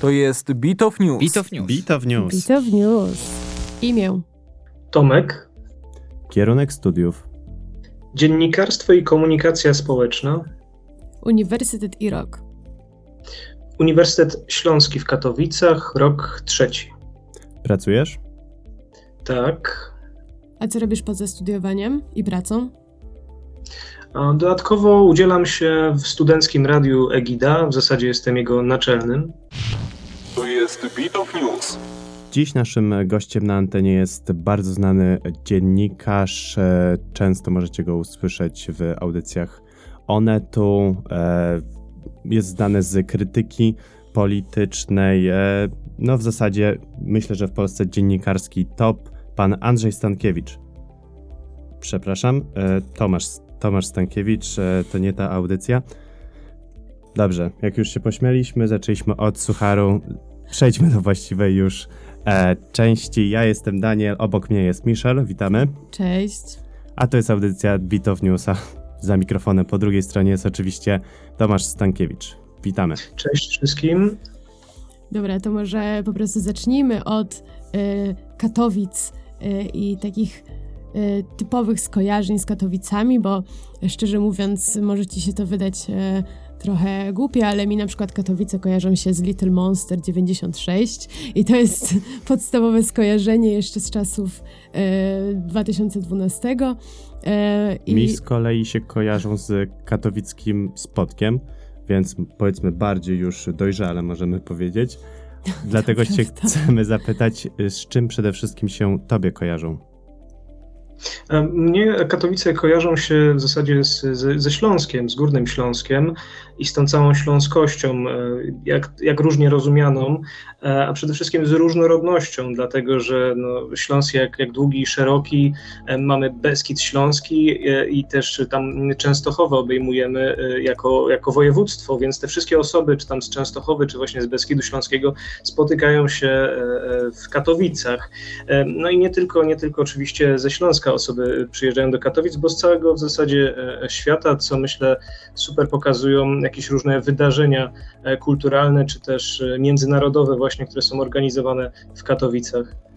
To jest Beat of News. Beat of News. Beat of News. Beat of News. Imię. Tomek, Kierunek studiów. Dziennikarstwo i komunikacja społeczna, Uniwersytet i rok. Uniwersytet Śląski w Katowicach, rok trzeci. Pracujesz? Tak. A co robisz poza studiowaniem i pracą? Dodatkowo udzielam się w studenckim radiu Egida, w zasadzie jestem jego naczelnym. Jest Beat of News. Dziś naszym gościem na antenie jest bardzo znany dziennikarz. E, Często możecie go usłyszeć w audycjach Onetu. E, Jest znany z krytyki politycznej. E, No w zasadzie myślę, że w Polsce dziennikarski top. Pan Andrzej Stankiewicz. Przepraszam, Tomasz, Tomasz Stankiewicz, to nie ta audycja. Dobrze, jak już się pośmialiśmy, zaczęliśmy od sucharu. Przejdźmy do właściwej już e, części. Ja jestem Daniel, obok mnie jest Michel, witamy. Cześć. A to jest audycja Beat of Newsa. Za mikrofonem po drugiej stronie jest oczywiście Tomasz Stankiewicz. Witamy. Cześć wszystkim. Dobra, to może po prostu zacznijmy od y, Katowic y, i takich y, typowych skojarzeń z Katowicami, bo szczerze mówiąc, może ci się to wydać y, trochę głupie, ale mi na przykład Katowice kojarzą się z Little Monster 96 i to jest podstawowe skojarzenie jeszcze z czasów y, 2012. Y, i- Mi z kolei się kojarzą z katowickim spotkiem, więc powiedzmy bardziej już dojrzale możemy powiedzieć. Dlatego cię prawda. chcemy zapytać, z czym przede wszystkim się tobie kojarzą? E, Mnie Katowice kojarzą się w zasadzie z, ze, ze Śląskiem, z Górnym Śląskiem i z tą całą śląskością, e, jak, jak różnie rozumianą, e, a przede wszystkim z różnorodnością, dlatego że no, Śląsk jak, jak długi i szeroki, e, mamy Beskid Śląski i też tam Częstochowę obejmujemy jako, jako województwo, więc te wszystkie osoby, czy tam z Częstochowy, czy właśnie z Beskidu Śląskiego spotykają się w Katowicach. No i nie tylko, nie tylko oczywiście ze Śląska osoby przyjeżdżają do Katowic, bo z całego w zasadzie świata, co myślę super pokazują jakieś różne wydarzenia e, kulturalne czy też e, międzynarodowe właśnie, które są organizowane w Katowicach.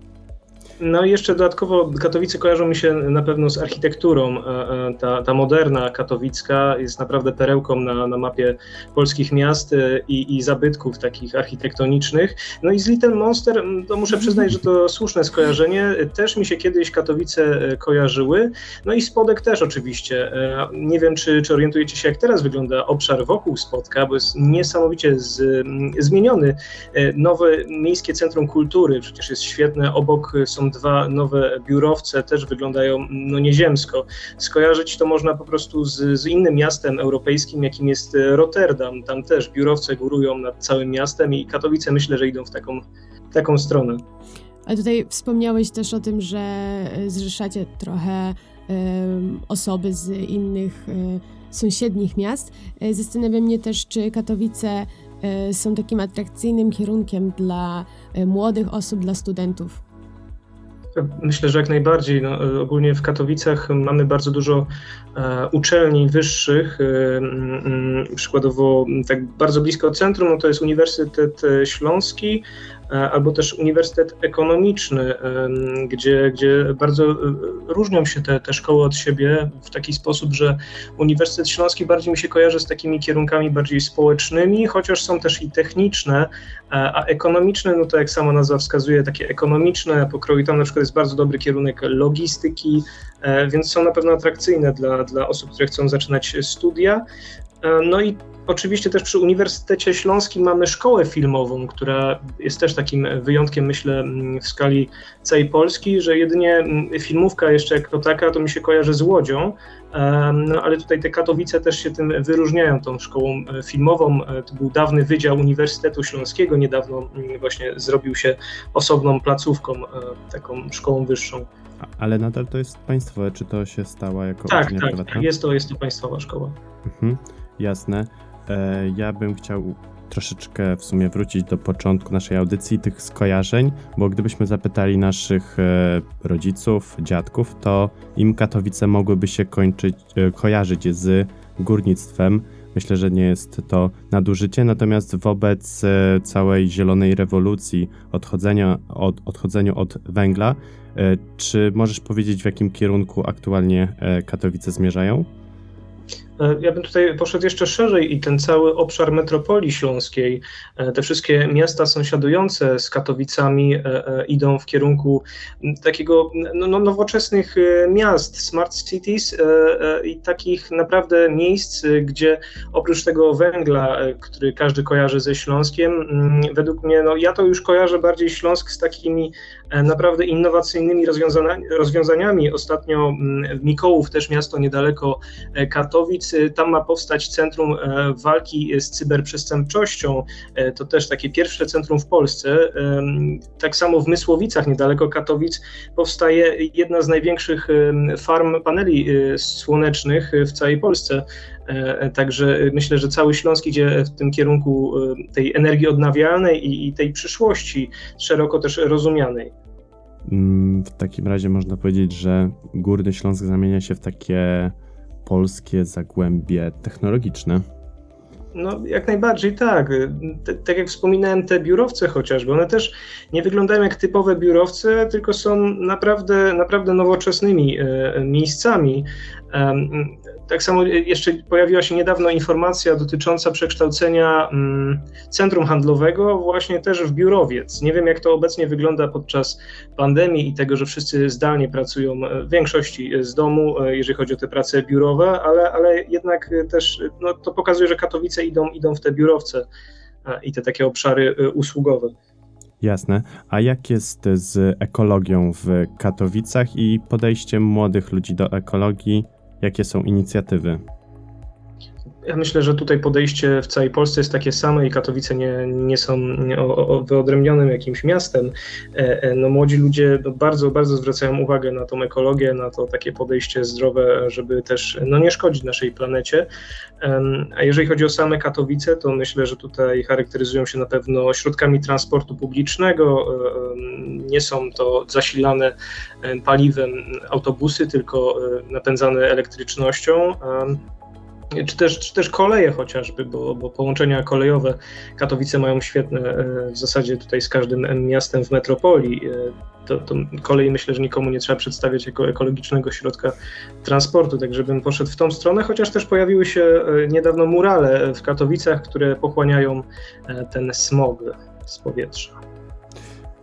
No i jeszcze dodatkowo Katowice kojarzą mi się na pewno z architekturą. E, e, Ta, ta moderna katowicka jest naprawdę perełką na, na mapie polskich miast e, i, i zabytków takich architektonicznych. No i z Little Monster, to muszę przyznać, że to słuszne skojarzenie. Też mi się kiedyś Katowice kojarzyły. No i Spodek też oczywiście. Nie wiem, czy, czy orientujecie się, jak teraz wygląda obszar wokół Spodka, bo jest niesamowicie z, zmieniony. Nowe Miejskie Centrum Kultury przecież jest świetne. Obok są dwa nowe biurowce, też wyglądają no, nieziemsko. Skojarzyć to można po prostu z, z innym miastem europejskim, jakim jest e, Rotterdam. Tam też biurowce górują nad całym miastem i Katowice myślę, że idą w taką, taką stronę. A tutaj wspomniałeś też o tym, że e, zrzeszacie trochę em, osoby z innych e, sąsiednich miast. E, Zastanawia mnie też, czy Katowice e, są takim atrakcyjnym kierunkiem dla e, młodych osób, dla studentów. Myślę, że jak najbardziej. No, e, ogólnie w Katowicach mamy bardzo dużo e, uczelni wyższych. E, mm, przykładowo m, tak bardzo blisko centrum no to jest Uniwersytet e, Śląski albo też Uniwersytet Ekonomiczny, e, gdzie, gdzie bardzo e, różnią się te, te szkoły od siebie w taki sposób, że Uniwersytet Śląski bardziej mi się kojarzy z takimi kierunkami bardziej społecznymi, chociaż są też i techniczne, E, A ekonomiczne, no to jak sama nazwa wskazuje, takie ekonomiczne pokroju, tam na przykład jest bardzo dobry kierunek logistyki, e, więc są na pewno atrakcyjne dla, dla osób, które chcą zaczynać studia. E, No i oczywiście też przy Uniwersytecie Śląskim mamy szkołę filmową, która jest też takim wyjątkiem, myślę, w skali całej Polski, że jedynie filmówka jeszcze jako taka to mi się kojarzy z Łodzią, E, no ale tutaj te Katowice też się tym wyróżniają, tą szkołą e, filmową. To był dawny Wydział Uniwersytetu Śląskiego, niedawno właśnie zrobił się osobną placówką, taką szkołą wyższą. Ale nadal to jest państwowe, czy to się stała jako Tak, tak, tak, jest to, jest to państwowa szkoła. Mhm, jasne. E, ja bym chciał troszeczkę w sumie wrócić do początku naszej audycji, tych skojarzeń, bo gdybyśmy zapytali naszych e, rodziców, dziadków, to im Katowice mogłyby się kończyć, e, kojarzyć z górnictwem, Myślę, że nie jest to nadużycie, natomiast wobec e, całej zielonej rewolucji, odchodzenia od, odchodzeniu od węgla, czy możesz powiedzieć, w jakim kierunku aktualnie Katowice zmierzają? E, ja bym tutaj poszedł jeszcze szerzej i ten cały obszar metropolii śląskiej, e, te wszystkie miasta sąsiadujące z Katowicami e, idą w kierunku takiego no, no, nowoczesnych miast, smart cities i takich naprawdę miejsc, gdzie oprócz tego węgla, który każdy kojarzy ze Śląskiem, według mnie, no ja to już kojarzę bardziej Śląsk z takimi naprawdę innowacyjnymi rozwiązaniami. Ostatnio Mikołów, też miasto niedaleko Katowic, tam ma powstać centrum e, walki z cyberprzestępczością. E, to też takie pierwsze centrum w Polsce. Tak samo w Mysłowicach, niedaleko Katowic, powstaje jedna z największych farm paneli e, słonecznych w całej Polsce. Także myślę, że cały Śląsk idzie w tym kierunku tej energii odnawialnej i tej przyszłości, szeroko też rozumianej. Mm, w takim razie można powiedzieć, że Górny Śląsk zamienia się w takie polskie zagłębie technologiczne. No, jak najbardziej tak. tak jak wspominałem, te biurowce chociażby, one też nie wyglądają jak typowe biurowce, tylko są naprawdę, naprawdę nowoczesnymi e, miejscami. Tak samo jeszcze pojawiła się niedawno informacja dotycząca przekształcenia mm, centrum handlowego właśnie też w biurowiec. Nie wiem, jak to obecnie wygląda podczas pandemii i tego, że wszyscy zdalnie pracują w większości z domu, e, jeżeli chodzi o te prace biurowe, ale, ale jednak też no, to pokazuje, że Katowice idą, idą w te biurowce e, i te takie obszary e, usługowe. Jasne. A jak jest z ekologią w Katowicach i podejściem młodych ludzi do ekologii? Jakie są inicjatywy? Ja myślę, że tutaj podejście w całej Polsce jest takie same i Katowice nie, nie są wyodrębnionym jakimś miastem. E, e, no, młodzi ludzie no, bardzo, bardzo zwracają uwagę na tą ekologię, na to takie podejście zdrowe, żeby też no, nie szkodzić naszej planecie. A jeżeli chodzi o same Katowice, to myślę, że tutaj charakteryzują się na pewno środkami transportu publicznego. E, nie są to zasilane paliwem autobusy, tylko napędzane elektrycznością czy też, czy też koleje chociażby, bo, bo połączenia kolejowe Katowice mają świetne e, w zasadzie tutaj z każdym miastem w metropolii. E, to, to kolej myślę, że nikomu nie trzeba przedstawiać jako ekologicznego środka transportu, tak żebym poszedł w tą stronę, chociaż też pojawiły się e, niedawno murale w Katowicach, które pochłaniają ten smog z powietrza.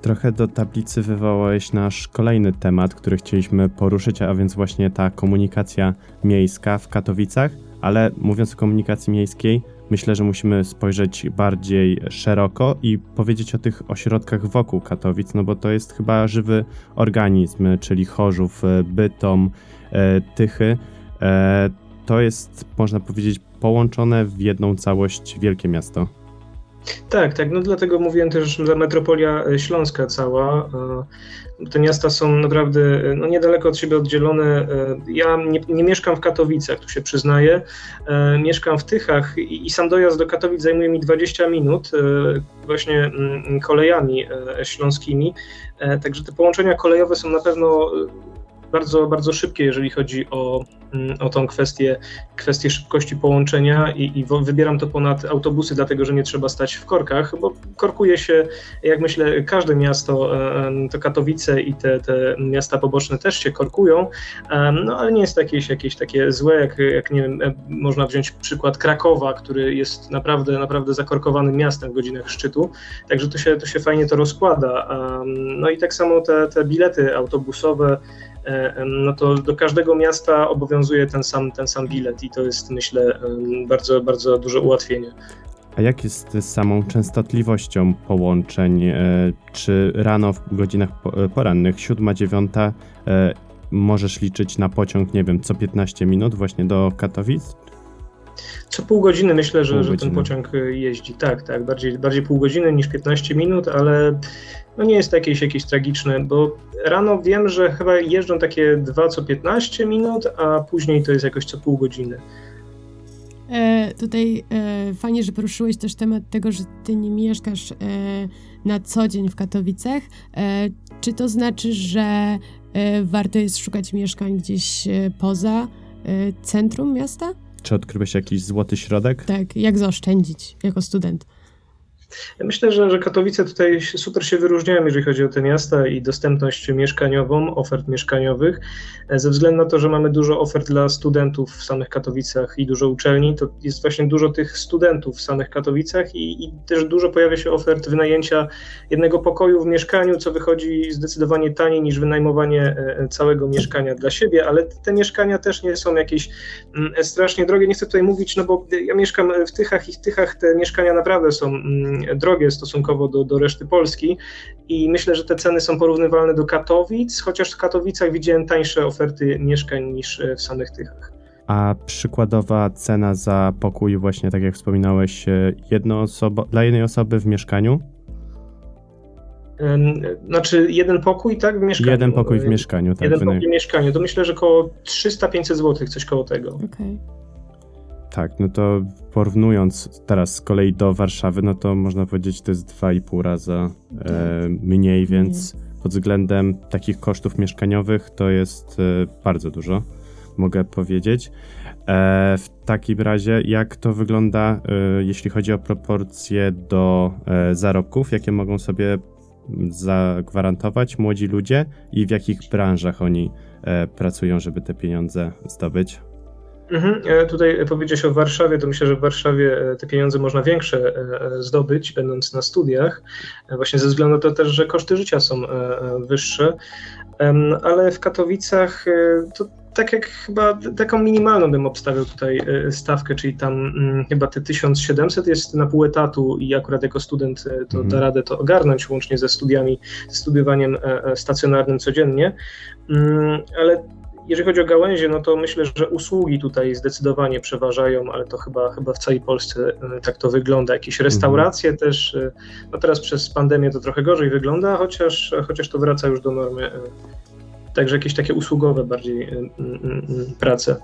Trochę do tablicy wywołałeś nasz kolejny temat, który chcieliśmy poruszyć, a więc właśnie ta komunikacja miejska w Katowicach ale mówiąc o komunikacji miejskiej, myślę, że musimy spojrzeć bardziej szeroko i powiedzieć o tych ośrodkach wokół Katowic, no bo to jest chyba żywy organizm, czyli Chorzów, Bytom, e, Tychy. E, to jest, można powiedzieć, połączone w jedną całość wielkie miasto. Tak, tak, no dlatego mówiłem też, że metropolia śląska cała, te miasta są naprawdę no, niedaleko od siebie oddzielone. Ja nie, nie, mieszkam w Katowicach, tu się przyznaję. Mieszkam w Tychach i, i sam dojazd do Katowic zajmuje mi 20 minut właśnie mm, kolejami śląskimi. Także te połączenia kolejowe są na pewno bardzo, bardzo szybkie, jeżeli chodzi o, mm, o tą kwestię, kwestię szybkości połączenia i, i wybieram to ponad autobusy, dlatego że nie trzeba stać w korkach, bo korkuje się, jak myślę, każde miasto, to Katowice i te, te miasta poboczne też się korkują, no ale nie jest jakieś, jakieś takie złe, jak, jak nie wiem, e, można wziąć przykład Krakowa, który jest naprawdę, naprawdę zakorkowanym miastem w godzinach szczytu, także to się, to się fajnie to rozkłada. No i tak samo te, te bilety autobusowe, E, no to do każdego miasta obowiązuje ten sam, ten sam bilet i to jest myślę bardzo, bardzo duże ułatwienie. A jak jest z samą częstotliwością połączeń? E, czy rano w godzinach e, porannych, 7, 9, możesz liczyć na pociąg, nie wiem, co 15 minut właśnie do Katowic? Co pół godziny myślę, że, że ten pociąg jeździ. Tak, tak, bardziej, bardziej pół godziny niż 15 minut, ale no nie jest to jakieś, jakieś tragiczne, bo rano wiem, że chyba jeżdżą takie 2 co 15 minut, a później to jest jakoś co pół godziny. E, tutaj e, fajnie, że poruszyłeś też temat tego, że ty nie mieszkasz e, na co dzień w Katowicach. E, czy to znaczy, że e, warto jest szukać mieszkań gdzieś e, poza centrum miasta? Czy odkryłeś jakiś złoty środek? Tak, jak zaoszczędzić jako student? Ja myślę, że, że Katowice tutaj super się wyróżniają, jeżeli chodzi o te miasta i dostępność mieszkaniową, ofert mieszkaniowych. Ze względu na to, że mamy dużo ofert dla studentów w samych Katowicach i dużo uczelni, to jest właśnie dużo tych studentów w samych Katowicach i, i też dużo pojawia się ofert wynajęcia jednego pokoju w mieszkaniu, co wychodzi zdecydowanie taniej niż wynajmowanie e, całego mieszkania dla siebie, ale te mieszkania też nie są jakieś mm, strasznie drogie. Nie chcę tutaj mówić, no bo ja mieszkam w Tychach i w Tychach te mieszkania naprawdę są mm, drogie stosunkowo do, do reszty Polski i myślę, że te ceny są porównywalne do Katowic, chociaż w Katowicach widziałem tańsze oferty mieszkań niż e, w samych Tychach. A przykładowa cena za pokój, właśnie tak jak wspominałeś, e, jedno osoba, dla jednej osoby w mieszkaniu? Znaczy jeden pokój, tak, w mieszkaniu. Jeden pokój w mieszkaniu, tak. Jeden pokój w mieszkaniu, to myślę, że około 300-500 zł, coś koło tego. Okej. Okay. Tak, no to porównując teraz z kolei do Warszawy, no to można powiedzieć, to jest 2,5 razy e, tak. mniej, więc pod względem takich kosztów mieszkaniowych to jest e, bardzo dużo, mogę powiedzieć. E, w takim razie, jak to wygląda, e, jeśli chodzi o proporcje do e, zarobków, jakie mogą sobie zagwarantować młodzi ludzie i w jakich branżach oni e, pracują, żeby te pieniądze zdobyć? Mhm. E, tutaj powiedziałeś o Warszawie, to myślę, że w Warszawie e, te pieniądze można większe e, zdobyć, będąc na studiach, właśnie ze względu na to też, że koszty życia są wyższe, ale w Katowicach to tak jak chyba taką minimalną bym obstawiał tutaj stawkę, czyli tam mm, chyba te 1700 jest na pół etatu i akurat jako student to mhm. da radę to ogarnąć łącznie ze studiami, ze studiowaniem stacjonarnym codziennie, mm, ale jeżeli chodzi o gałęzie, no to myślę, że usługi tutaj zdecydowanie przeważają, ale to chyba, chyba w całej Polsce e, tak to wygląda. Jakieś restauracje mhm. też, e, no teraz przez pandemię to trochę gorzej wygląda, chociaż, chociaż to wraca już do normy. E, także jakieś takie usługowe bardziej prace.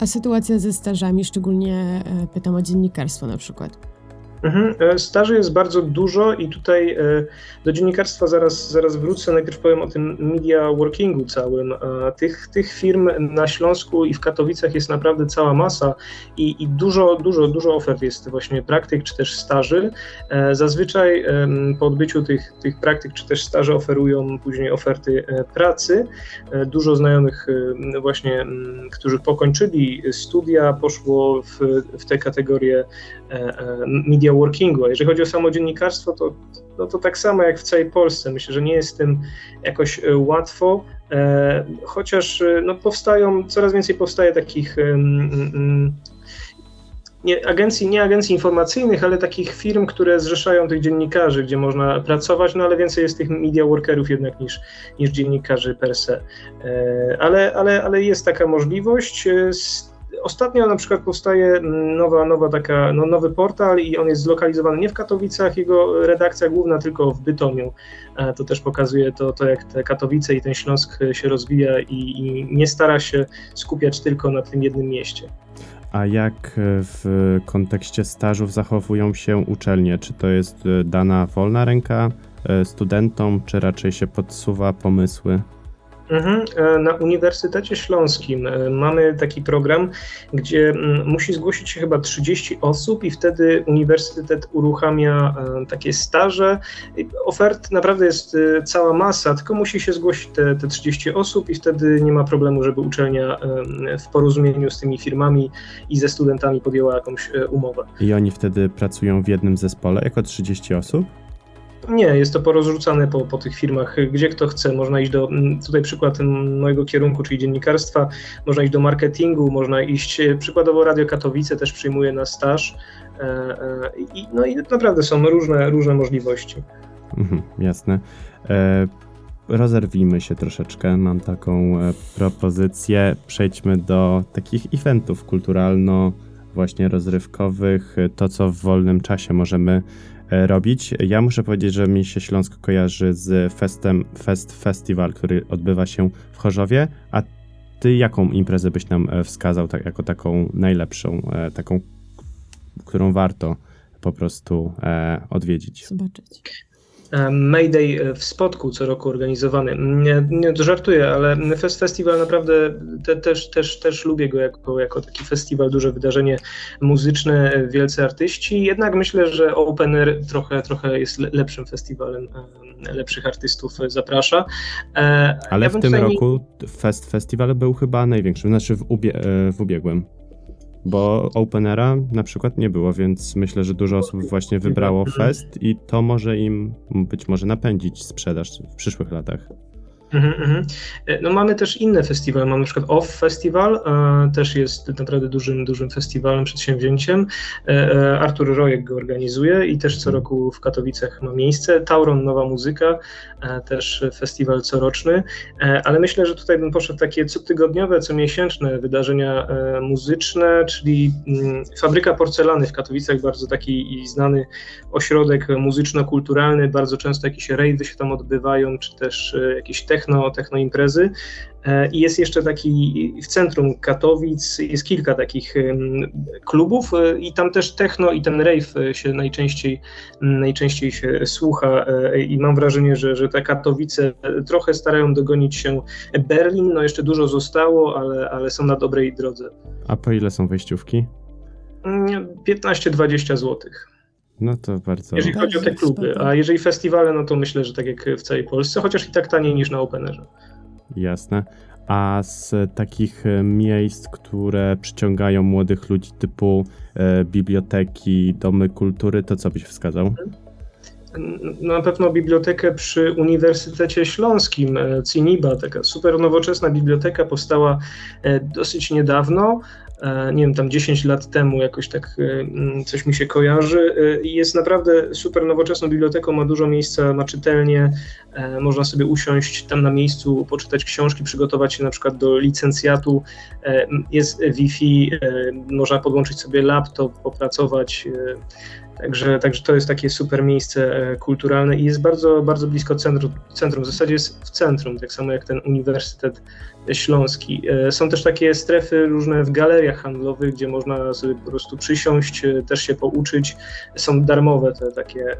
A sytuacja ze stażami, szczególnie pytam o dziennikarstwo na przykład. Mhm. E, staży jest bardzo dużo i tutaj e, do dziennikarstwa zaraz, zaraz wrócę. Najpierw powiem o tym media workingu całym. Tych, tych firm na Śląsku i w Katowicach jest naprawdę cała masa i, i dużo, dużo, dużo ofert jest właśnie praktyk czy też staży. E, zazwyczaj po odbyciu tych, tych praktyk czy też staży oferują później oferty pracy. Dużo znajomych właśnie, którzy pokończyli studia, poszło w, w te kategorie media media workingu. A jeżeli chodzi o samo dziennikarstwo, to, no to tak samo jak w całej Polsce. Myślę, że nie jest tym jakoś e, łatwo, e, chociaż e, no, powstają, coraz więcej powstaje takich nie agencji, nie agencji informacyjnych, ale takich firm, które zrzeszają tych dziennikarzy, gdzie można pracować, no ale więcej jest tych media workerów jednak niż, niż dziennikarzy per se. Ale, ale, ale jest taka możliwość. Ostatnio na przykład powstaje nowa, nowa taka, no, nowy portal i on jest zlokalizowany nie w Katowicach, jego redakcja główna tylko w Bytomiu. E, to też pokazuje to, to jak te Katowice i ten Śląsk się rozwija i, i nie stara się skupiać tylko na tym jednym mieście. A jak w kontekście stażów zachowują się uczelnie? Czy to jest e, dana wolna ręka e, studentom, czy raczej się podsuwa pomysły? Mhm. E, na Uniwersytecie Śląskim e, mamy taki program, gdzie musi zgłosić się chyba 30 osób i wtedy uniwersytet uruchamia e, takie staże. Ofert naprawdę jest cała masa, tylko musi się zgłosić te, te 30 osób i wtedy nie ma problemu, żeby uczelnia w porozumieniu z tymi firmami i ze studentami podjęła jakąś umowę. I oni wtedy pracują w jednym zespole jako 30 osób? Nie, jest to porozrzucane po, po tych firmach, gdzie kto chce. Można iść do, mm, tutaj przykład mojego kierunku, czyli dziennikarstwa, można iść do marketingu, można iść, e, przykładowo Radio Katowice też przyjmuje na staż. E, e, I, no i naprawdę są różne, różne możliwości. Mhm, jasne. E, rozerwijmy się troszeczkę. Mam taką propozycję. Przejdźmy do takich eventów kulturalno właśnie rozrywkowych, to co w wolnym czasie możemy robić. Ja muszę powiedzieć, że mi się Śląsk kojarzy z festem, Fest Festival, który odbywa się w Chorzowie, a ty jaką imprezę byś nam e, wskazał tak, jako taką najlepszą, e, taką, którą warto po prostu odwiedzić? Zobaczyć. Mayday w Spodku co roku organizowany. Nie, nie żartuję, ale festiwal naprawdę te, też, też, też lubię go jako, jako taki festiwal, duże wydarzenie muzyczne, wielcy artyści. Jednak myślę, że Open Air trochę, trochę jest lepszym festiwalem, lepszych artystów zaprasza. E, ale ja w tym roku Fest Festival był chyba największym, znaczy w, ubie w ubiegłym bo Openera na przykład nie było, więc myślę, że dużo osób właśnie wybrało Fest i to może im być może napędzić sprzedaż w przyszłych latach. Mhm, mhm. E, no mamy też inne festiwale, mamy na przykład OFF Festival, e, też jest naprawdę dużym, dużym festiwalem, przedsięwzięciem. E, Artur Rojek go organizuje i też co roku w Katowicach ma miejsce. Tauron Nowa Muzyka, też festiwal coroczny, ale myślę, że tutaj bym poszedł takie cotygodniowe, comiesięczne wydarzenia muzyczne, czyli mm, Fabryka Porcelany w Katowicach, bardzo taki znany ośrodek muzyczno-kulturalny, bardzo często jakieś rejdy się tam odbywają, czy też jakieś technologie techno, techno imprezy. E, I jest jeszcze taki w centrum Katowic, jest kilka takich klubów e, i tam też techno i ten rave e, się najczęściej, najczęściej się słucha i mam wrażenie, że, że te Katowice trochę starają dogonić się Berlin, no jeszcze dużo zostało, ale, ale są na dobrej drodze. A po ile są wejściówki? 15-20 złotych. No to bardzo. Jeżeli chodzi o te kluby, a jeżeli festiwale, no to myślę, że tak jak w całej Polsce, chociaż i tak taniej niż na Openerze. Jasne. A z takich e, miejsc, które przyciągają młodych ludzi typu e, biblioteki, domy kultury, to co byś wskazał? No, na pewno bibliotekę przy Uniwersytecie Śląskim, e, CINIBA, taka super nowoczesna biblioteka powstała dosyć niedawno. E, nie wiem, tam 10 lat temu jakoś tak e, mm, coś mi się kojarzy. E, jest naprawdę super nowoczesną biblioteką, ma dużo miejsca, ma czytelnie, można sobie usiąść tam na miejscu, poczytać książki, przygotować się na przykład do licencjatu. Jest Wi-Fi, można podłączyć sobie laptop, popracować. Także, także to jest takie super miejsce kulturalne i jest bardzo, bardzo blisko centrum, centrum. W zasadzie jest w centrum, tak samo jak ten Uniwersytet Śląski. E, są też takie strefy różne w galeriach handlowych, gdzie można sobie po prostu przysiąść, e, też się pouczyć. Są darmowe te takie e,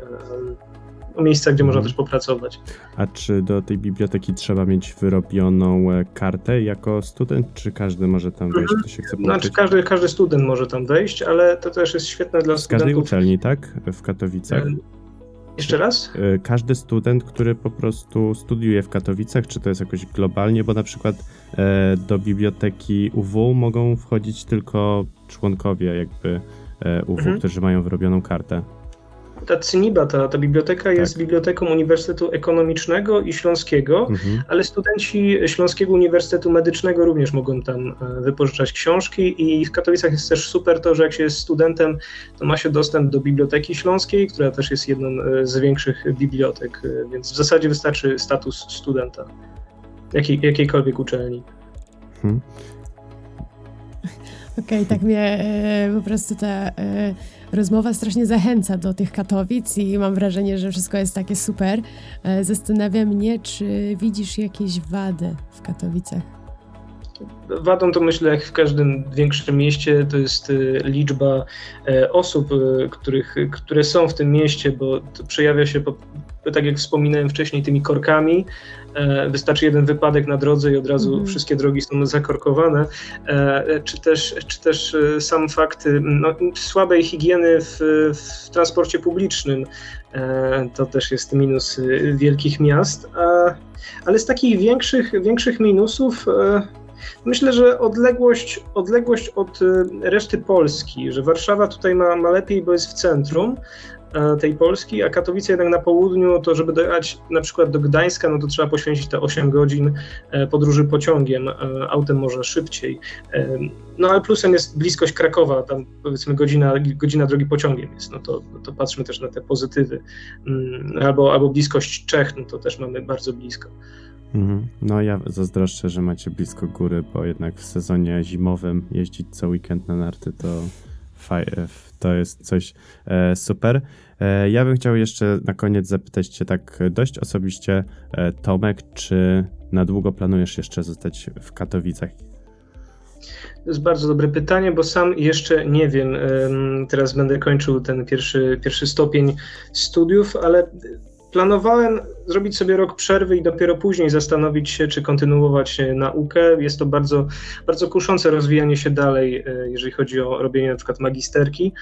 miejsca, gdzie można mhm. też popracować. A czy do tej biblioteki trzeba mieć wyrobioną kartę jako student, czy każdy może tam wejść, kto się chce pouczyć? Znaczy każdy, każdy student może tam wejść, ale to też jest świetne dla Z studentów. Z każdej uczelni, tak? W Katowicach? Jeszcze raz? E, każdy student, który po prostu studiuje w Katowicach, czy to jest jakoś globalnie, bo na przykład e, do biblioteki UW mogą wchodzić tylko członkowie jakby e, UW, mhm. którzy mają wyrobioną kartę ta CINIBA, ta, ta biblioteka tak. jest biblioteką Uniwersytetu Ekonomicznego i Śląskiego, mhm. ale studenci Śląskiego Uniwersytetu Medycznego również mogą tam e, wypożyczać książki i w Katowicach jest też super to, że jak się jest studentem, to ma się dostęp do Biblioteki Śląskiej, która też jest jedną e, z większych bibliotek, e, więc w zasadzie wystarczy status studenta jakiej, jakiejkolwiek uczelni. Hmm. Okej, okay, tak mnie e, po prostu ta e, rozmowa strasznie zachęca do tych Katowic i mam wrażenie, że wszystko jest takie super. E, zastanawia mnie, czy widzisz jakieś wady w Katowicach? Wadą to myślę, jak w każdym większym mieście, to jest liczba osób, których, które są w tym mieście, bo to przejawia się po tak jak wspominałem wcześniej, tymi korkami. E, wystarczy jeden wypadek na drodze i od razu mm. wszystkie drogi są zakorkowane. E, czy też, czy też e, sam fakt no, słabej higieny w, w transporcie publicznym. To też jest minus wielkich miast. Ale z takich większych, większych minusów Myślę, że odległość, odległość od reszty Polski, że Warszawa tutaj ma, ma lepiej, bo jest w centrum, tej Polski, a Katowice jednak na południu, to żeby dojechać na przykład do Gdańska, no to trzeba poświęcić te 8 godzin e, podróży pociągiem, e, autem może szybciej. No ale plusem jest bliskość Krakowa, tam powiedzmy godzina, godzina drogi pociągiem jest, no to, to patrzmy też na te pozytywy. Mm, albo, albo bliskość Czech, no to też mamy bardzo blisko. Mhm. No ja zazdroszczę, że macie blisko góry, bo jednak w sezonie zimowym jeździć co weekend na narty to to jest coś e, super. E, ja bym chciał jeszcze na koniec zapytać Cię tak dość osobiście, e, Tomek, czy na długo planujesz jeszcze zostać w Katowicach? To jest bardzo dobre pytanie, bo sam jeszcze nie wiem. Teraz będę kończył ten pierwszy, pierwszy stopień studiów, ale Planowałem zrobić sobie rok przerwy i dopiero później zastanowić się, czy kontynuować e, naukę. Jest to bardzo, bardzo kuszące rozwijanie się dalej, e, jeżeli chodzi o robienie na przykład magisterki,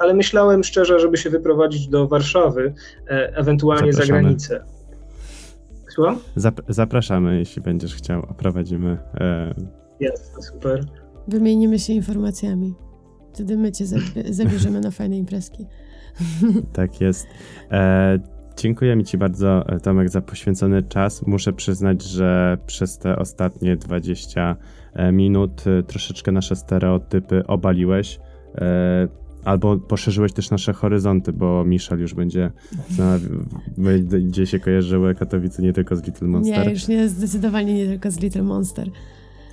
ale myślałem szczerze, żeby się wyprowadzić do Warszawy, e, ewentualnie za Zapraszamy. granicę. Słucham? Zap- zapraszamy, jeśli będziesz chciał, a prowadzimy. E, Jest, super. Wymienimy się informacjami. Wtedy my cię zabie- zabierzemy na fajne imprezki. tak jest. E, dziękujemy Ci bardzo, e, Tomek, za poświęcony czas. Muszę przyznać, że przez te ostatnie 20 e, minut e, troszeczkę nasze stereotypy obaliłeś. Albo poszerzyłeś też nasze horyzonty, bo Michel już będzie, zna- będzie się kojarzyły Katowice nie tylko z Little Monster. Nie, już nie, zdecydowanie nie tylko z Little Monster.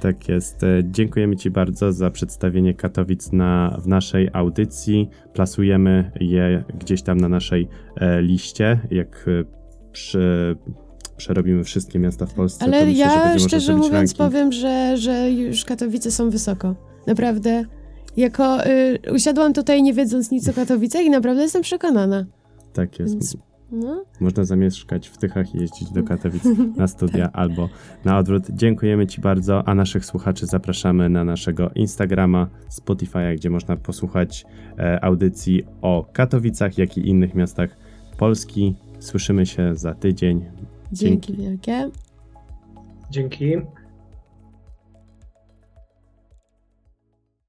Tak jest. E, Dziękujemy Ci bardzo za przedstawienie Katowic na, w naszej audycji. Plasujemy je gdzieś tam na naszej e, liście. Jak e, przy, przerobimy wszystkie miasta w Polsce, Ale myślę, ja szczerze mówiąc ranking. powiem, że, że już Katowice są wysoko. Naprawdę. Jako y, usiadłam tutaj nie wiedząc nic o Katowicach i naprawdę jestem przekonana. Tak jest. Więc, no, Można zamieszkać w Tychach i jeździć do Katowic na studia Tak. albo na odwrót. Dziękujemy Ci bardzo, a naszych słuchaczy zapraszamy na naszego Instagrama, Spotify'a, gdzie można posłuchać e, audycji o Katowicach, jak i innych miastach Polski. Słyszymy się za tydzień. dzięki wielkie. Dzięki.